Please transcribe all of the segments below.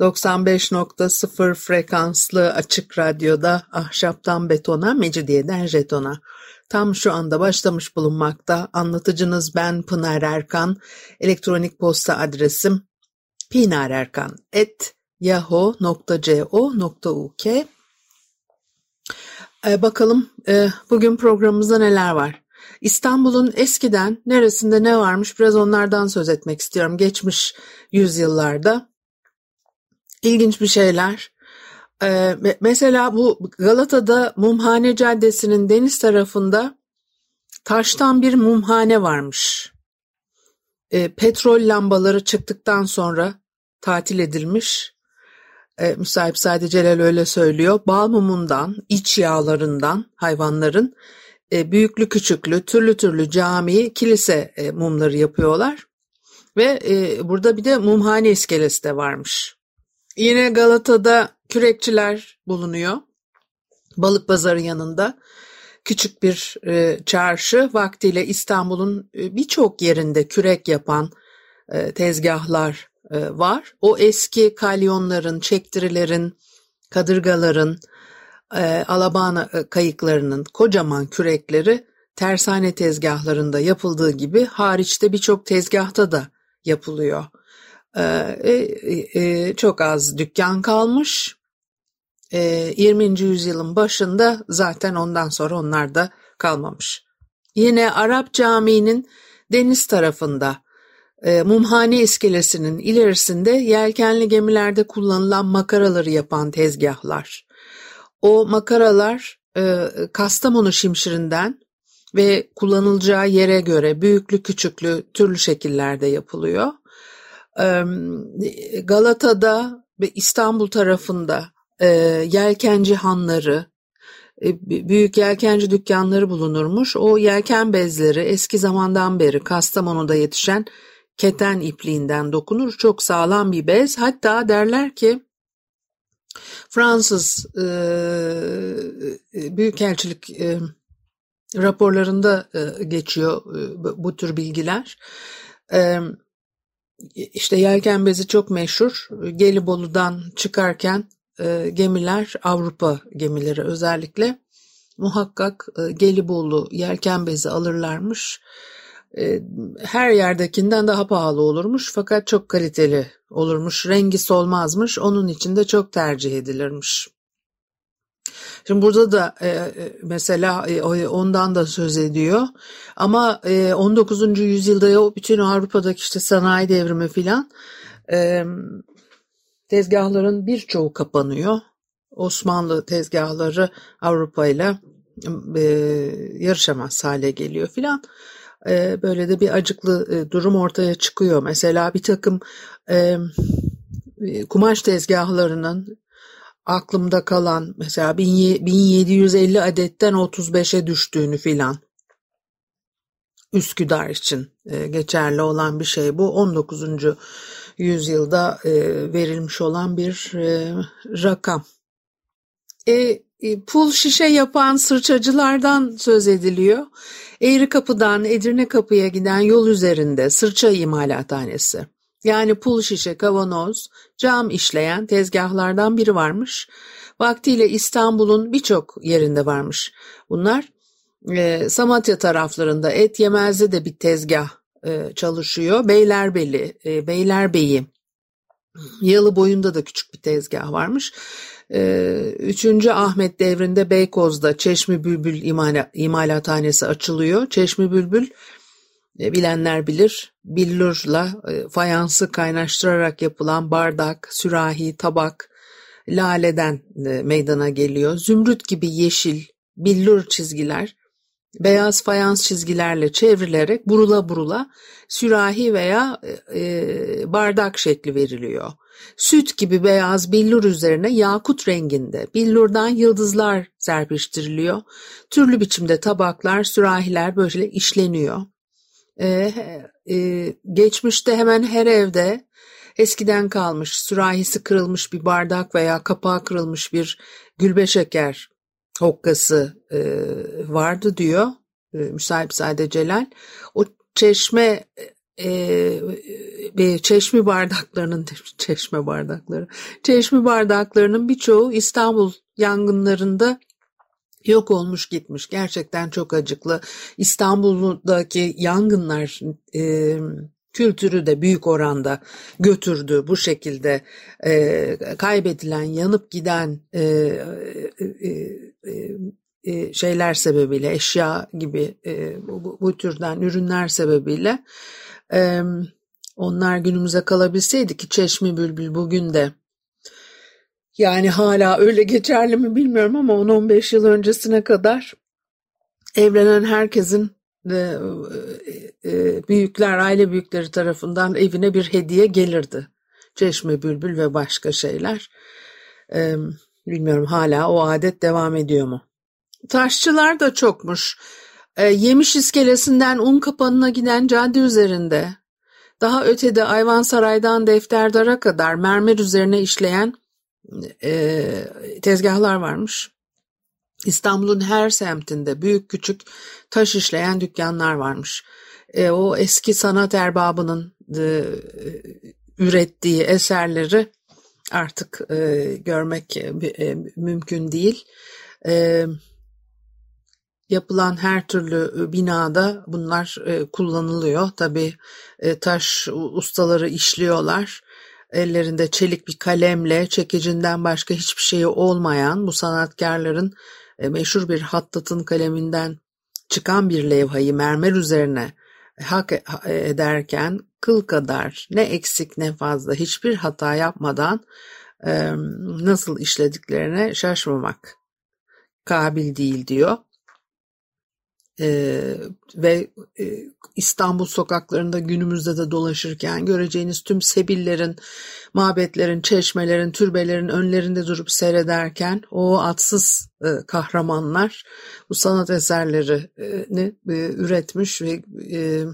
95.0 frekanslı açık radyoda ahşaptan betona, mecidiyeden jetona. Tam şu anda başlamış bulunmakta. Anlatıcınız ben Pınar Erkan. Elektronik posta adresim pinarerkan.yahoo.co.uk ee, Bakalım e, bugün programımızda neler var? İstanbul'un eskiden neresinde ne varmış biraz onlardan söz etmek istiyorum. Geçmiş yüzyıllarda ilginç bir şeyler. Ee, mesela bu Galata'da Mumhane Caddesi'nin deniz tarafında taştan bir mumhane varmış. Ee, petrol lambaları çıktıktan sonra tatil edilmiş. Ee, müsahip sadece Celal öyle söylüyor. Bal mumundan, iç yağlarından hayvanların e, büyüklü küçüklü, türlü türlü cami, kilise e, mumları yapıyorlar. Ve e, burada bir de mumhane iskelesi de varmış. Yine Galata'da kürekçiler bulunuyor. Balık pazarı yanında küçük bir e, çarşı vaktiyle İstanbul'un e, birçok yerinde kürek yapan e, tezgahlar e, var. O eski kalyonların, çektirilerin, kadırgaların, e, alabana e, kayıklarının kocaman kürekleri tersane tezgahlarında yapıldığı gibi hariçte birçok tezgahta da yapılıyor. E, e, e, çok az dükkan kalmış. E, 20. yüzyılın başında zaten ondan sonra onlar da kalmamış. Yine Arap Camii'nin deniz tarafında e, Mumhane iskelesinin ilerisinde yelkenli gemilerde kullanılan makaraları yapan tezgahlar. O makaralar e, Kastamonu şimşirinden ve kullanılacağı yere göre büyüklü küçüklü türlü şekillerde yapılıyor. E, Galata'da ve İstanbul tarafında e, yelkenci hanları, e, büyük yelkenci dükkanları bulunurmuş. O yelken bezleri eski zamandan beri Kastamonu'da yetişen keten ipliğinden dokunur. Çok sağlam bir bez. Hatta derler ki Fransız e, büyükelçilik e, raporlarında e, geçiyor e, bu tür bilgiler. E, işte yelken bezi çok meşhur. Gelibolu'dan çıkarken e, gemiler Avrupa gemileri özellikle muhakkak e, Gelibolu yelken bezi alırlarmış. E, her yerdekinden daha pahalı olurmuş fakat çok kaliteli olurmuş. Rengi solmazmış. Onun için de çok tercih edilirmiş. Şimdi burada da e, e mesela e, ondan da söz ediyor. Ama e, 19. yüzyılda o bütün Avrupa'daki işte sanayi devrimi filan e, tezgahların birçoğu kapanıyor. Osmanlı tezgahları Avrupa ile e, yarışamaz hale geliyor filan. E, böyle de bir acıklı e, durum ortaya çıkıyor. Mesela bir takım e, kumaş tezgahlarının aklımda kalan mesela 1750 adetten 35'e düştüğünü filan. Üsküdar için geçerli olan bir şey bu. 19. yüzyılda verilmiş olan bir rakam. E, pul şişe yapan sırçacılardan söz ediliyor. Eğri Kapı'dan Edirne Kapı'ya giden yol üzerinde sırça imalathanesi. Yani pul şişe, kavanoz, cam işleyen tezgahlardan biri varmış. Vaktiyle İstanbul'un birçok yerinde varmış. Bunlar e, Samatya taraflarında et yemezde de bir tezgah e, çalışıyor. Beylerbeli, e, Beylerbeyi, Yalı boyunda da küçük bir tezgah varmış. Ee, üçüncü Ahmet devrinde Beykoz'da Çeşmi Bülbül imalathanesi açılıyor. Çeşmi Bülbül e, bilenler bilir billurla e, fayansı kaynaştırarak yapılan bardak, sürahi, tabak, laleden e, meydana geliyor. Zümrüt gibi yeşil billur çizgiler beyaz fayans çizgilerle çevrilerek burula burula sürahi veya bardak şekli veriliyor. Süt gibi beyaz billur üzerine yakut renginde billurdan yıldızlar serpiştiriliyor. Türlü biçimde tabaklar, sürahiler böyle işleniyor. Ee, e, geçmişte hemen her evde eskiden kalmış, sürahisi kırılmış bir bardak veya kapağı kırılmış bir gülbe şeker hokkası e, vardı diyor e, Müsahipzade Celal. O çeşme e, çeşme bardaklarının çeşme bardakları çeşme bardaklarının birçoğu İstanbul yangınlarında yok olmuş gitmiş. Gerçekten çok acıklı. İstanbul'daki yangınlar e, kültürü de büyük oranda götürdü bu şekilde e, kaybedilen, yanıp giden e, e, e, e, şeyler sebebiyle, eşya gibi e, bu, türden ürünler sebebiyle e, onlar günümüze kalabilseydi ki Çeşme Bülbül bugün de yani hala öyle geçerli mi bilmiyorum ama 10-15 yıl öncesine kadar evlenen herkesin e, e, büyükler, aile büyükleri tarafından evine bir hediye gelirdi. Çeşme Bülbül ve başka şeyler. Bilmiyorum hala o adet devam ediyor mu? Taşçılar da çokmuş. E, Yemiş iskelesinden un kapanına giden cadde üzerinde, daha ötede Ayvansaray'dan Defterdara kadar mermer üzerine işleyen e, tezgahlar varmış. İstanbul'un her semtinde büyük küçük taş işleyen dükkanlar varmış. E, o eski sanat erbabının e, ürettiği eserleri artık e, görmek e, mümkün değil. E, yapılan her türlü e, binada bunlar e, kullanılıyor. Tabii e, taş ustaları işliyorlar. Ellerinde çelik bir kalemle çekicinden başka hiçbir şeyi olmayan bu sanatkarların meşhur bir hattatın kaleminden çıkan bir levhayı mermer üzerine hak ederken kıl kadar ne eksik ne fazla hiçbir hata yapmadan nasıl işlediklerine şaşmamak kabil değil diyor e, ve e, İstanbul sokaklarında günümüzde de dolaşırken göreceğiniz tüm sebillerin, mabetlerin, çeşmelerin, türbelerin önlerinde durup seyrederken o atsız e, kahramanlar bu sanat eserlerini e, üretmiş ve e,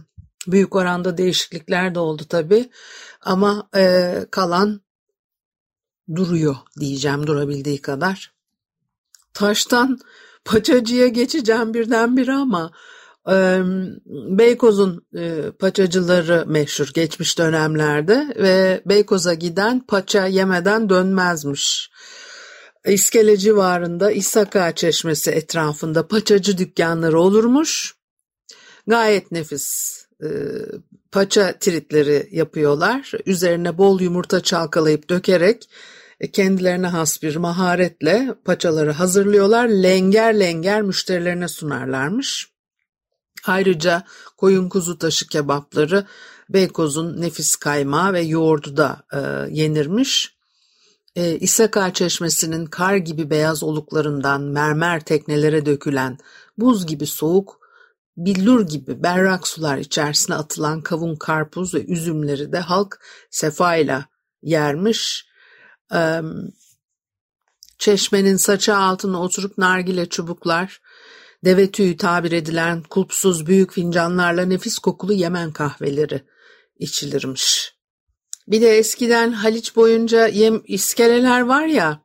büyük oranda değişiklikler de oldu tabii ama e, kalan duruyor diyeceğim durabildiği kadar. Taştan paçacıya geçeceğim birdenbire ama e, Beykoz'un e, paçacıları meşhur geçmiş dönemlerde ve Beykoz'a giden paça yemeden dönmezmiş. İskele civarında İsaka Çeşmesi etrafında paçacı dükkanları olurmuş. Gayet nefis e, paça tritleri yapıyorlar. Üzerine bol yumurta çalkalayıp dökerek kendilerine has bir maharetle paçaları hazırlıyorlar. Lenger lenger müşterilerine sunarlarmış. Ayrıca koyun kuzu taşı kebapları Beykoz'un nefis kaymağı ve yoğurdu da e, yenirmiş. E, İsaka çeşmesinin kar gibi beyaz oluklarından mermer teknelere dökülen buz gibi soğuk, billur gibi berrak sular içerisine atılan kavun, karpuz ve üzümleri de halk sefayla yermiş. Çeşmenin saçı altına oturup nargile çubuklar, deve tüyü tabir edilen kulpsuz büyük fincanlarla nefis kokulu Yemen kahveleri içilirmiş. Bir de eskiden Haliç boyunca yem, iskeleler var ya,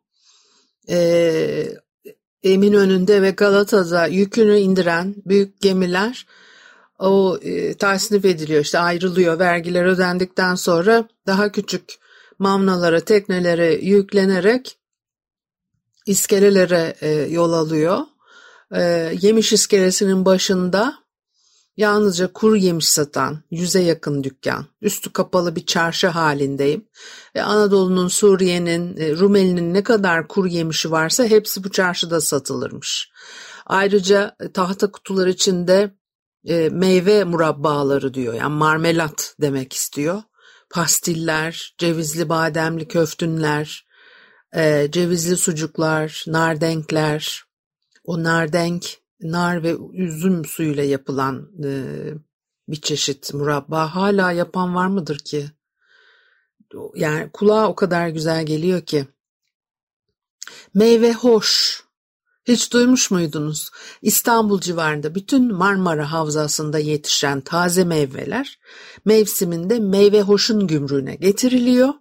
e, Eminönü'nde ve Galata'da yükünü indiren büyük gemiler o e, tasnif ediliyor işte ayrılıyor vergiler ödendikten sonra daha küçük mavnalara, teknelere yüklenerek iskelelere e, yol alıyor. E, yemiş iskelesinin başında yalnızca kuru yemiş satan yüze yakın dükkan, üstü kapalı bir çarşı halindeyim. E, Anadolu'nun, Suriye'nin, e, Rumeli'nin ne kadar kuru yemişi varsa hepsi bu çarşıda satılırmış. Ayrıca e, tahta kutular içinde e, meyve murabbaları diyor yani marmelat demek istiyor pastiller, cevizli bademli köftünler, e, cevizli sucuklar, nardenkler, o nardenk nar ve üzüm suyuyla yapılan e, bir çeşit murabba hala yapan var mıdır ki? yani kulağa o kadar güzel geliyor ki. Meyve hoş. Hiç duymuş muydunuz? İstanbul civarında bütün Marmara Havzası'nda yetişen taze meyveler mevsiminde meyve hoşun gümrüğüne getiriliyor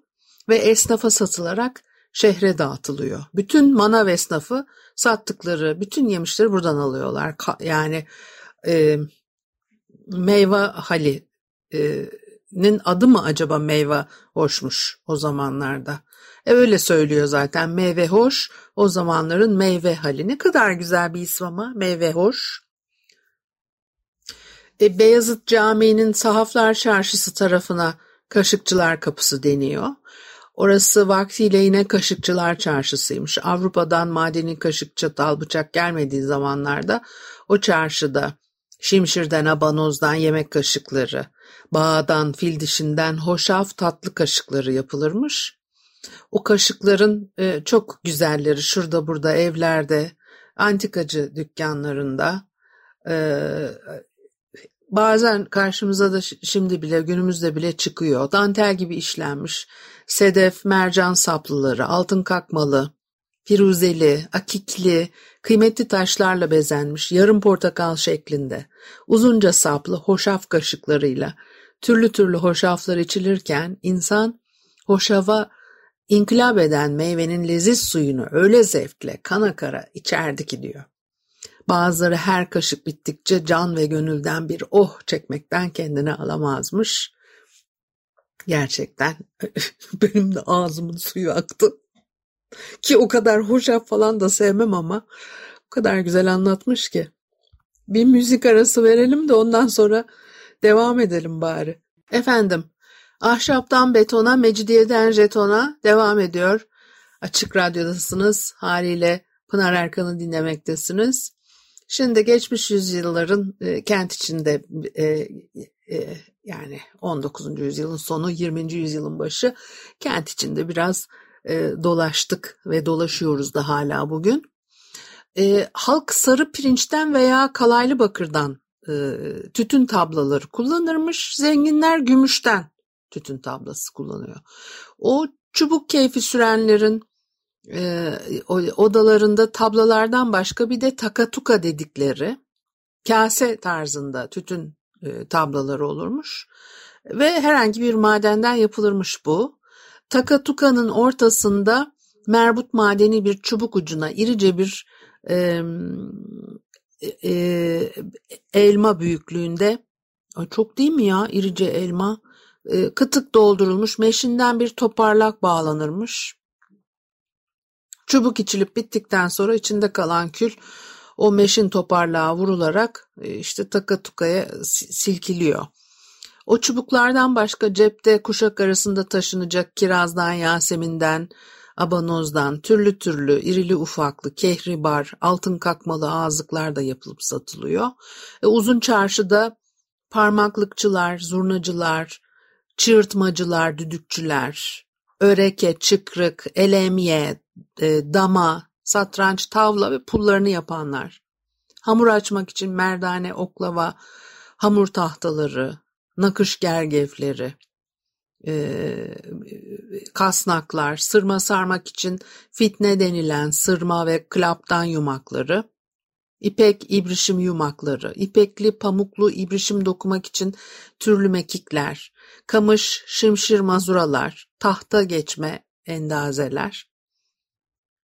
ve esnafa satılarak şehre dağıtılıyor. Bütün manav esnafı sattıkları bütün yemişleri buradan alıyorlar. Yani e, meyve hali'nin e, adı mı acaba meyve hoşmuş o zamanlarda? E öyle söylüyor zaten meyve hoş o zamanların meyve hali. Ne kadar güzel bir isim ama meyve hoş. E, Beyazıt Camii'nin Sahaflar Çarşısı tarafına Kaşıkçılar Kapısı deniyor. Orası vaktiyle yine Kaşıkçılar Çarşısıymış. Avrupa'dan madeni kaşık, çatal, bıçak gelmediği zamanlarda o çarşıda şimşirden, abanozdan yemek kaşıkları, bağdan, fil dişinden hoşaf tatlı kaşıkları yapılırmış. O kaşıkların e, çok güzelleri şurada burada evlerde, antikacı dükkanlarında, e, bazen karşımıza da şimdi bile günümüzde bile çıkıyor. Dantel gibi işlenmiş sedef, mercan saplıları, altın kakmalı, firuzeli, akikli, kıymetli taşlarla bezenmiş yarım portakal şeklinde, uzunca saplı hoşaf kaşıklarıyla türlü türlü hoşaflar içilirken insan hoşava inkılap eden meyvenin leziz suyunu öyle zevkle kana kara içerdi ki diyor. Bazıları her kaşık bittikçe can ve gönülden bir oh çekmekten kendini alamazmış. Gerçekten benim de ağzımın suyu aktı. Ki o kadar hoşaf falan da sevmem ama o kadar güzel anlatmış ki. Bir müzik arası verelim de ondan sonra devam edelim bari. Efendim, ahşaptan betona, mecidiyeden jetona devam ediyor. Açık Radyo'dasınız. Haliyle Pınar Erkan'ı dinlemektesiniz. Şimdi geçmiş yüzyılların e, kent içinde e, e, yani 19. yüzyılın sonu 20. yüzyılın başı kent içinde biraz e, dolaştık ve dolaşıyoruz da hala bugün. E, halk sarı pirinçten veya kalaylı bakırdan e, tütün tablaları kullanırmış. Zenginler gümüşten tütün tablası kullanıyor. O çubuk keyfi sürenlerin e, odalarında tablalardan başka bir de takatuka dedikleri kase tarzında tütün e, tablaları olurmuş ve herhangi bir madenden yapılırmış bu. Takatuka'nın ortasında merbut madeni bir çubuk ucuna irice bir e, e, elma büyüklüğünde çok değil mi ya irice elma kıtık doldurulmuş meşinden bir toparlak bağlanırmış. Çubuk içilip bittikten sonra içinde kalan kül o meşin toparlığa vurularak e, işte taka tukaya silkiliyor. O çubuklardan başka cepte kuşak arasında taşınacak kirazdan, yaseminden, abanozdan, türlü türlü, irili ufaklı, kehribar, altın kakmalı ağızlıklar da yapılıp satılıyor. E, uzun çarşıda parmaklıkçılar, zurnacılar, çığırtmacılar, düdükçüler, öreke, çıkrık, elemye, e, dama, satranç, tavla ve pullarını yapanlar. Hamur açmak için merdane, oklava, hamur tahtaları, nakış gergevleri, e, kasnaklar, sırma sarmak için fitne denilen sırma ve klaptan yumakları, ipek ibrişim yumakları, ipekli pamuklu ibrişim dokumak için türlü mekikler, kamış, şimşir mazuralar, tahta geçme endazeler,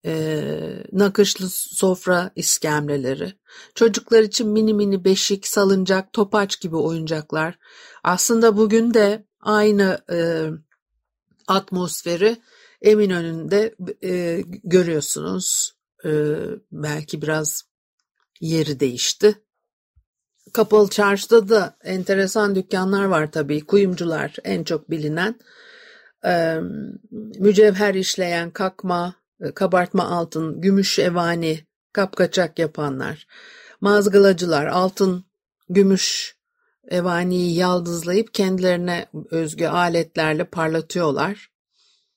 e, nakışlı sofra iskemleleri, çocuklar için mini mini beşik, salıncak, topaç gibi oyuncaklar. Aslında bugün de aynı e, atmosferi Eminönü'nde e, görüyorsunuz. E, belki biraz yeri değişti. Kapalı çarşıda da enteresan dükkanlar var tabii. Kuyumcular en çok bilinen. Mücevher işleyen kakma, e, kabartma altın, gümüş evani, kapkaçak yapanlar, mazgalacılar altın, gümüş evaniyi yaldızlayıp kendilerine özgü aletlerle parlatıyorlar.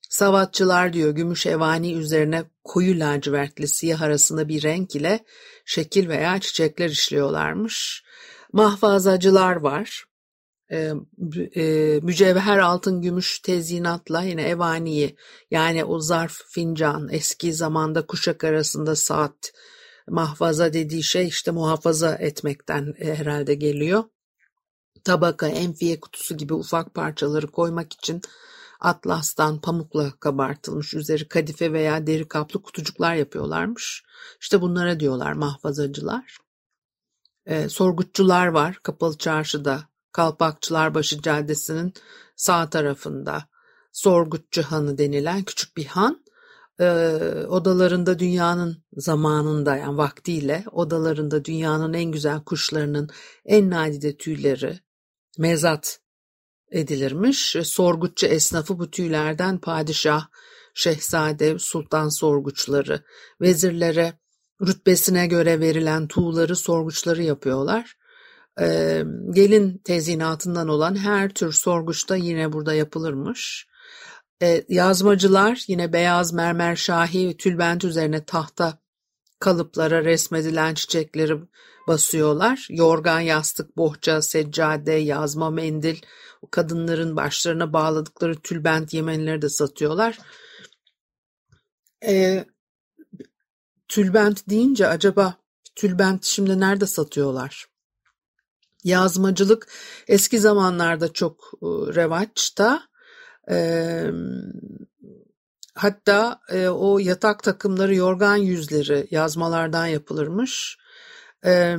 Savatçılar diyor gümüş evani üzerine koyu lacivertli siyah arasında bir renk ile şekil veya çiçekler işliyorlarmış. Mahfazacılar var. e, e, mücevher altın gümüş tezyinatla yine evaniyi yani o zarf fincan eski zamanda kuşak arasında saat mahfaza dediği şey işte muhafaza etmekten e, herhalde geliyor. Tabaka, enfiye kutusu gibi ufak parçaları koymak için atlastan pamukla kabartılmış üzeri kadife veya deri kaplı kutucuklar yapıyorlarmış. İşte bunlara diyorlar mahfazacılar. E, sorgutçular var kapalı çarşıda Kalpakçılarbaşı Caddesi'nin sağ tarafında Sorgutçu Hanı denilen küçük bir han e, odalarında dünyanın zamanında yani vaktiyle odalarında dünyanın en güzel kuşlarının en nadide tüyleri mezat edilirmiş. Sorgutçu esnafı bu tüylerden padişah, şehzade, sultan sorguçları, vezirlere rütbesine göre verilen tuğları sorguçları yapıyorlar. Ee, gelin tezinatından olan her tür sorguçta yine burada yapılırmış. Ee, yazmacılar yine beyaz mermer şahi tülbent üzerine tahta kalıplara resmedilen çiçekleri basıyorlar. Yorgan, yastık, bohça, seccade, yazma, mendil, kadınların başlarına bağladıkları tülbent yemenleri de satıyorlar. E, tülbent deyince acaba tülbent şimdi nerede satıyorlar? Yazmacılık eski zamanlarda çok revaçta. E, hatta e, o yatak takımları, yorgan yüzleri yazmalardan yapılırmış. E,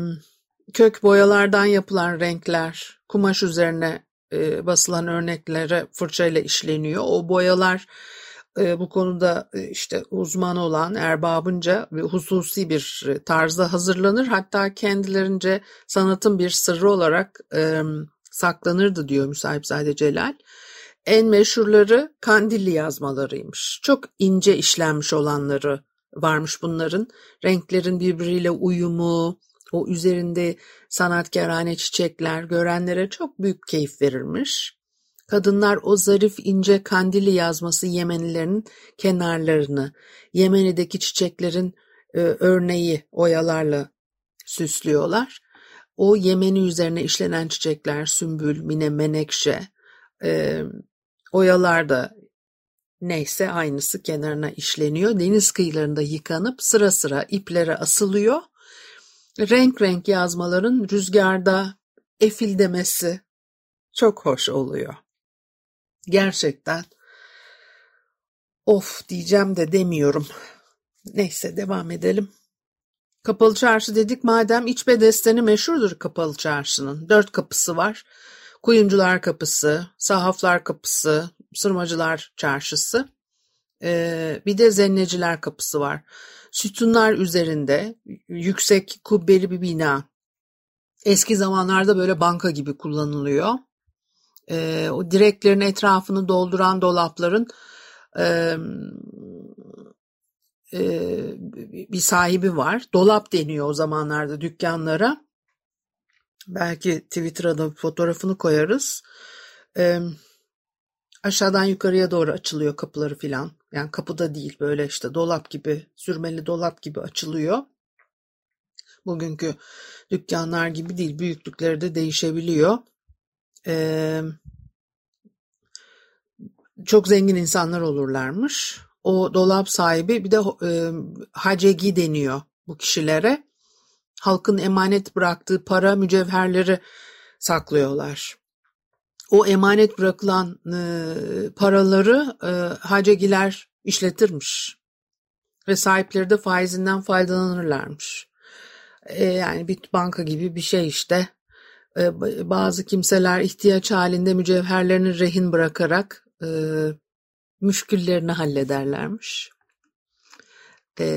kök boyalardan yapılan renkler, kumaş üzerine e, basılan örneklere fırçayla işleniyor. O boyalar e, bu konuda e, işte uzman olan erbabınca ve hususi bir tarzda hazırlanır. Hatta kendilerince sanatın bir sırrı olarak e, saklanırdı diyor Müsahipzade Celal. En meşhurları Kandilli yazmalarıymış. Çok ince işlenmiş olanları varmış bunların. Renklerin birbiriyle uyumu, o üzerinde sanatkarane çiçekler görenlere çok büyük keyif verirmiş. Kadınlar o zarif ince kandili yazması Yemenilerin kenarlarını, Yemeni'deki çiçeklerin e, örneği oyalarla süslüyorlar. O Yemeni üzerine işlenen çiçekler, sümbül, mine, menekşe, e, oyalar da neyse aynısı kenarına işleniyor. Deniz kıyılarında yıkanıp sıra sıra iplere asılıyor renk renk yazmaların rüzgarda efildemesi çok hoş oluyor. Gerçekten of diyeceğim de demiyorum. Neyse devam edelim. Kapalı çarşı dedik madem iç bedesteni meşhurdur kapalı çarşının. Dört kapısı var. Kuyumcular kapısı, sahaflar kapısı, sırmacılar çarşısı. Ee, bir de zenneciler kapısı var. Sütunlar üzerinde yüksek kubbeli bir bina. Eski zamanlarda böyle banka gibi kullanılıyor. Ee, o direklerin etrafını dolduran dolapların e, e, bir sahibi var. Dolap deniyor o zamanlarda dükkanlara. Belki Twitter'a da fotoğrafını koyarız. E, aşağıdan yukarıya doğru açılıyor kapıları filan. Yani kapıda değil böyle işte dolap gibi sürmeli dolap gibi açılıyor. Bugünkü dükkanlar gibi değil büyüklükleri de değişebiliyor. Ee, çok zengin insanlar olurlarmış. O dolap sahibi bir de e, hacegi deniyor bu kişilere. Halkın emanet bıraktığı para mücevherleri saklıyorlar o emanet bırakılan e, paraları e, hacegiler işletirmiş ve sahipleri de faizinden faydalanırlarmış. E, yani bir banka gibi bir şey işte. E, bazı kimseler ihtiyaç halinde mücevherlerini rehin bırakarak e, müşküllerini hallederlermiş. E,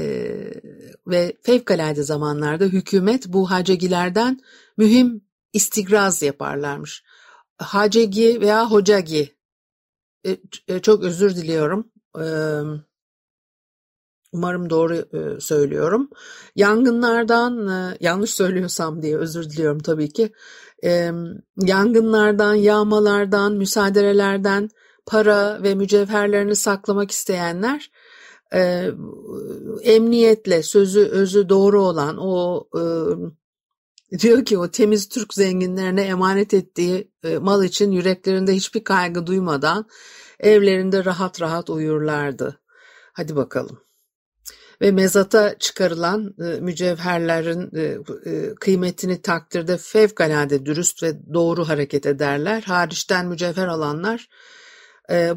ve fevkalade zamanlarda hükümet bu hacegilerden mühim istigraz yaparlarmış. Hacegi veya Hocagi. E, e, çok özür diliyorum. E, umarım doğru e, söylüyorum. Yangınlardan, e, yanlış söylüyorsam diye özür diliyorum tabii ki. E, yangınlardan, yağmalardan, müsaadelerden para ve mücevherlerini saklamak isteyenler e, emniyetle sözü özü doğru olan o e, Diyor ki o temiz Türk zenginlerine emanet ettiği e, mal için yüreklerinde hiçbir kaygı duymadan evlerinde rahat rahat uyurlardı. Hadi bakalım. Ve mezata çıkarılan e, mücevherlerin e, e, kıymetini takdirde fevkalade dürüst ve doğru hareket ederler. Hariçten mücevher alanlar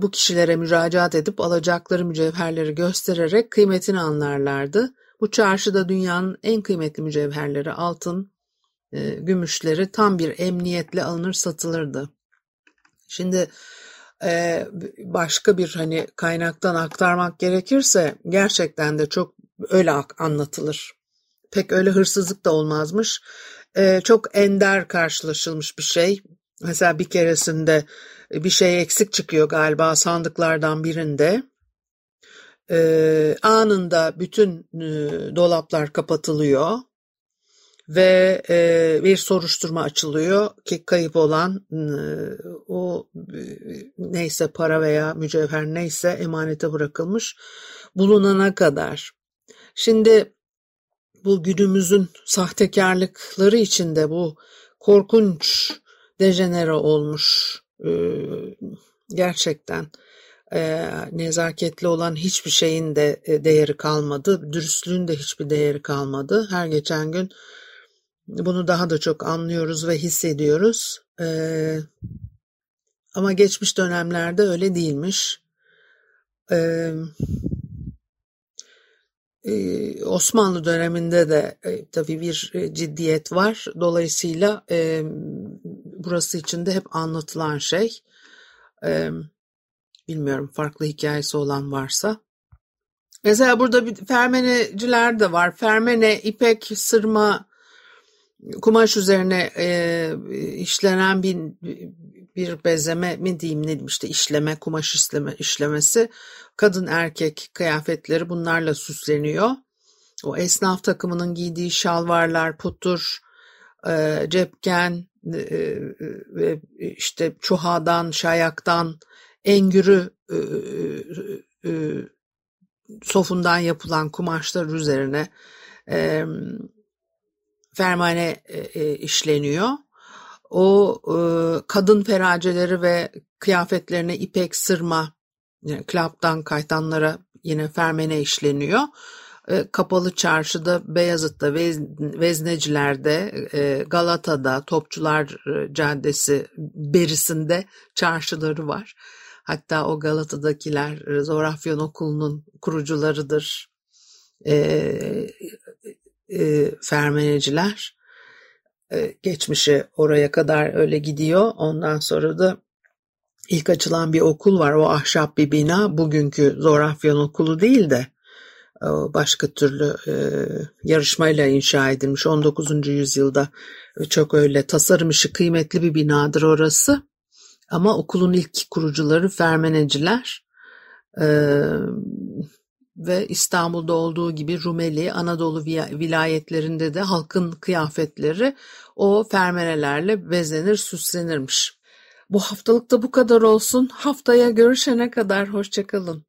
bu kişilere müracaat edip alacakları mücevherleri göstererek kıymetini anlarlardı. Bu çarşıda dünyanın en kıymetli mücevherleri altın, e, gümüşleri tam bir emniyetle alınır satılırdı. Şimdi e, başka bir hani kaynaktan aktarmak gerekirse gerçekten de çok öyle anlatılır. Pek öyle hırsızlık da olmazmış. E, çok ender karşılaşılmış bir şey. Mesela bir keresinde bir şey eksik çıkıyor galiba sandıklardan birinde. Ee, anında bütün e, dolaplar kapatılıyor ve e, bir soruşturma açılıyor ki kayıp olan e, o e, neyse para veya mücevher neyse emanete bırakılmış bulunana kadar. Şimdi bu günümüzün sahtekarlıkları içinde bu korkunç dejenere olmuş e, gerçekten e, nezaketli olan hiçbir şeyin de e, değeri kalmadı. Dürüstlüğün de hiçbir değeri kalmadı. Her geçen gün bunu daha da çok anlıyoruz ve hissediyoruz. E, ama geçmiş dönemlerde öyle değilmiş. E, e, Osmanlı döneminde de e, tabii bir e, ciddiyet var. Dolayısıyla e, burası için de hep anlatılan şey. E, bilmiyorum farklı hikayesi olan varsa. Mesela burada bir fermeneciler de var. Fermene, ipek, sırma, kumaş üzerine e, işlenen bir bir bezeme mi diyeyim ne işte işleme kumaş işleme işlemesi kadın erkek kıyafetleri bunlarla süsleniyor. O esnaf takımının giydiği şalvarlar, putur, e, cepken ve işte çuhadan, şayaktan, engürü e, e, e, sofundan yapılan kumaşlar üzerine e, fermane e, e, işleniyor. O e, kadın feraceleri ve kıyafetlerine ipek sırma, klaptan kaytanlara yine fermene işleniyor. E, Kapalı Çarşı'da, Beyazıt'ta, Vez, Vezneciler'de, e, Galata'da, Topçular e, Caddesi berisinde çarşıları var. Hatta o Galata'dakiler Zorafyon Okulu'nun kurucularıdır. E, e, fermeneciler. E, geçmişi oraya kadar öyle gidiyor. Ondan sonra da ilk açılan bir okul var. O ahşap bir bina. Bugünkü Zorafyon Okulu değil de başka türlü e, yarışmayla inşa edilmiş 19. yüzyılda çok öyle tasarım işi kıymetli bir binadır orası. Ama okulun ilk kurucuları Fermeneciler. Ee, ve İstanbul'da olduğu gibi Rumeli, Anadolu vilayetlerinde de halkın kıyafetleri o fermenelerle bezenir, süslenirmiş. Bu haftalık da bu kadar olsun. Haftaya görüşene kadar hoşçakalın.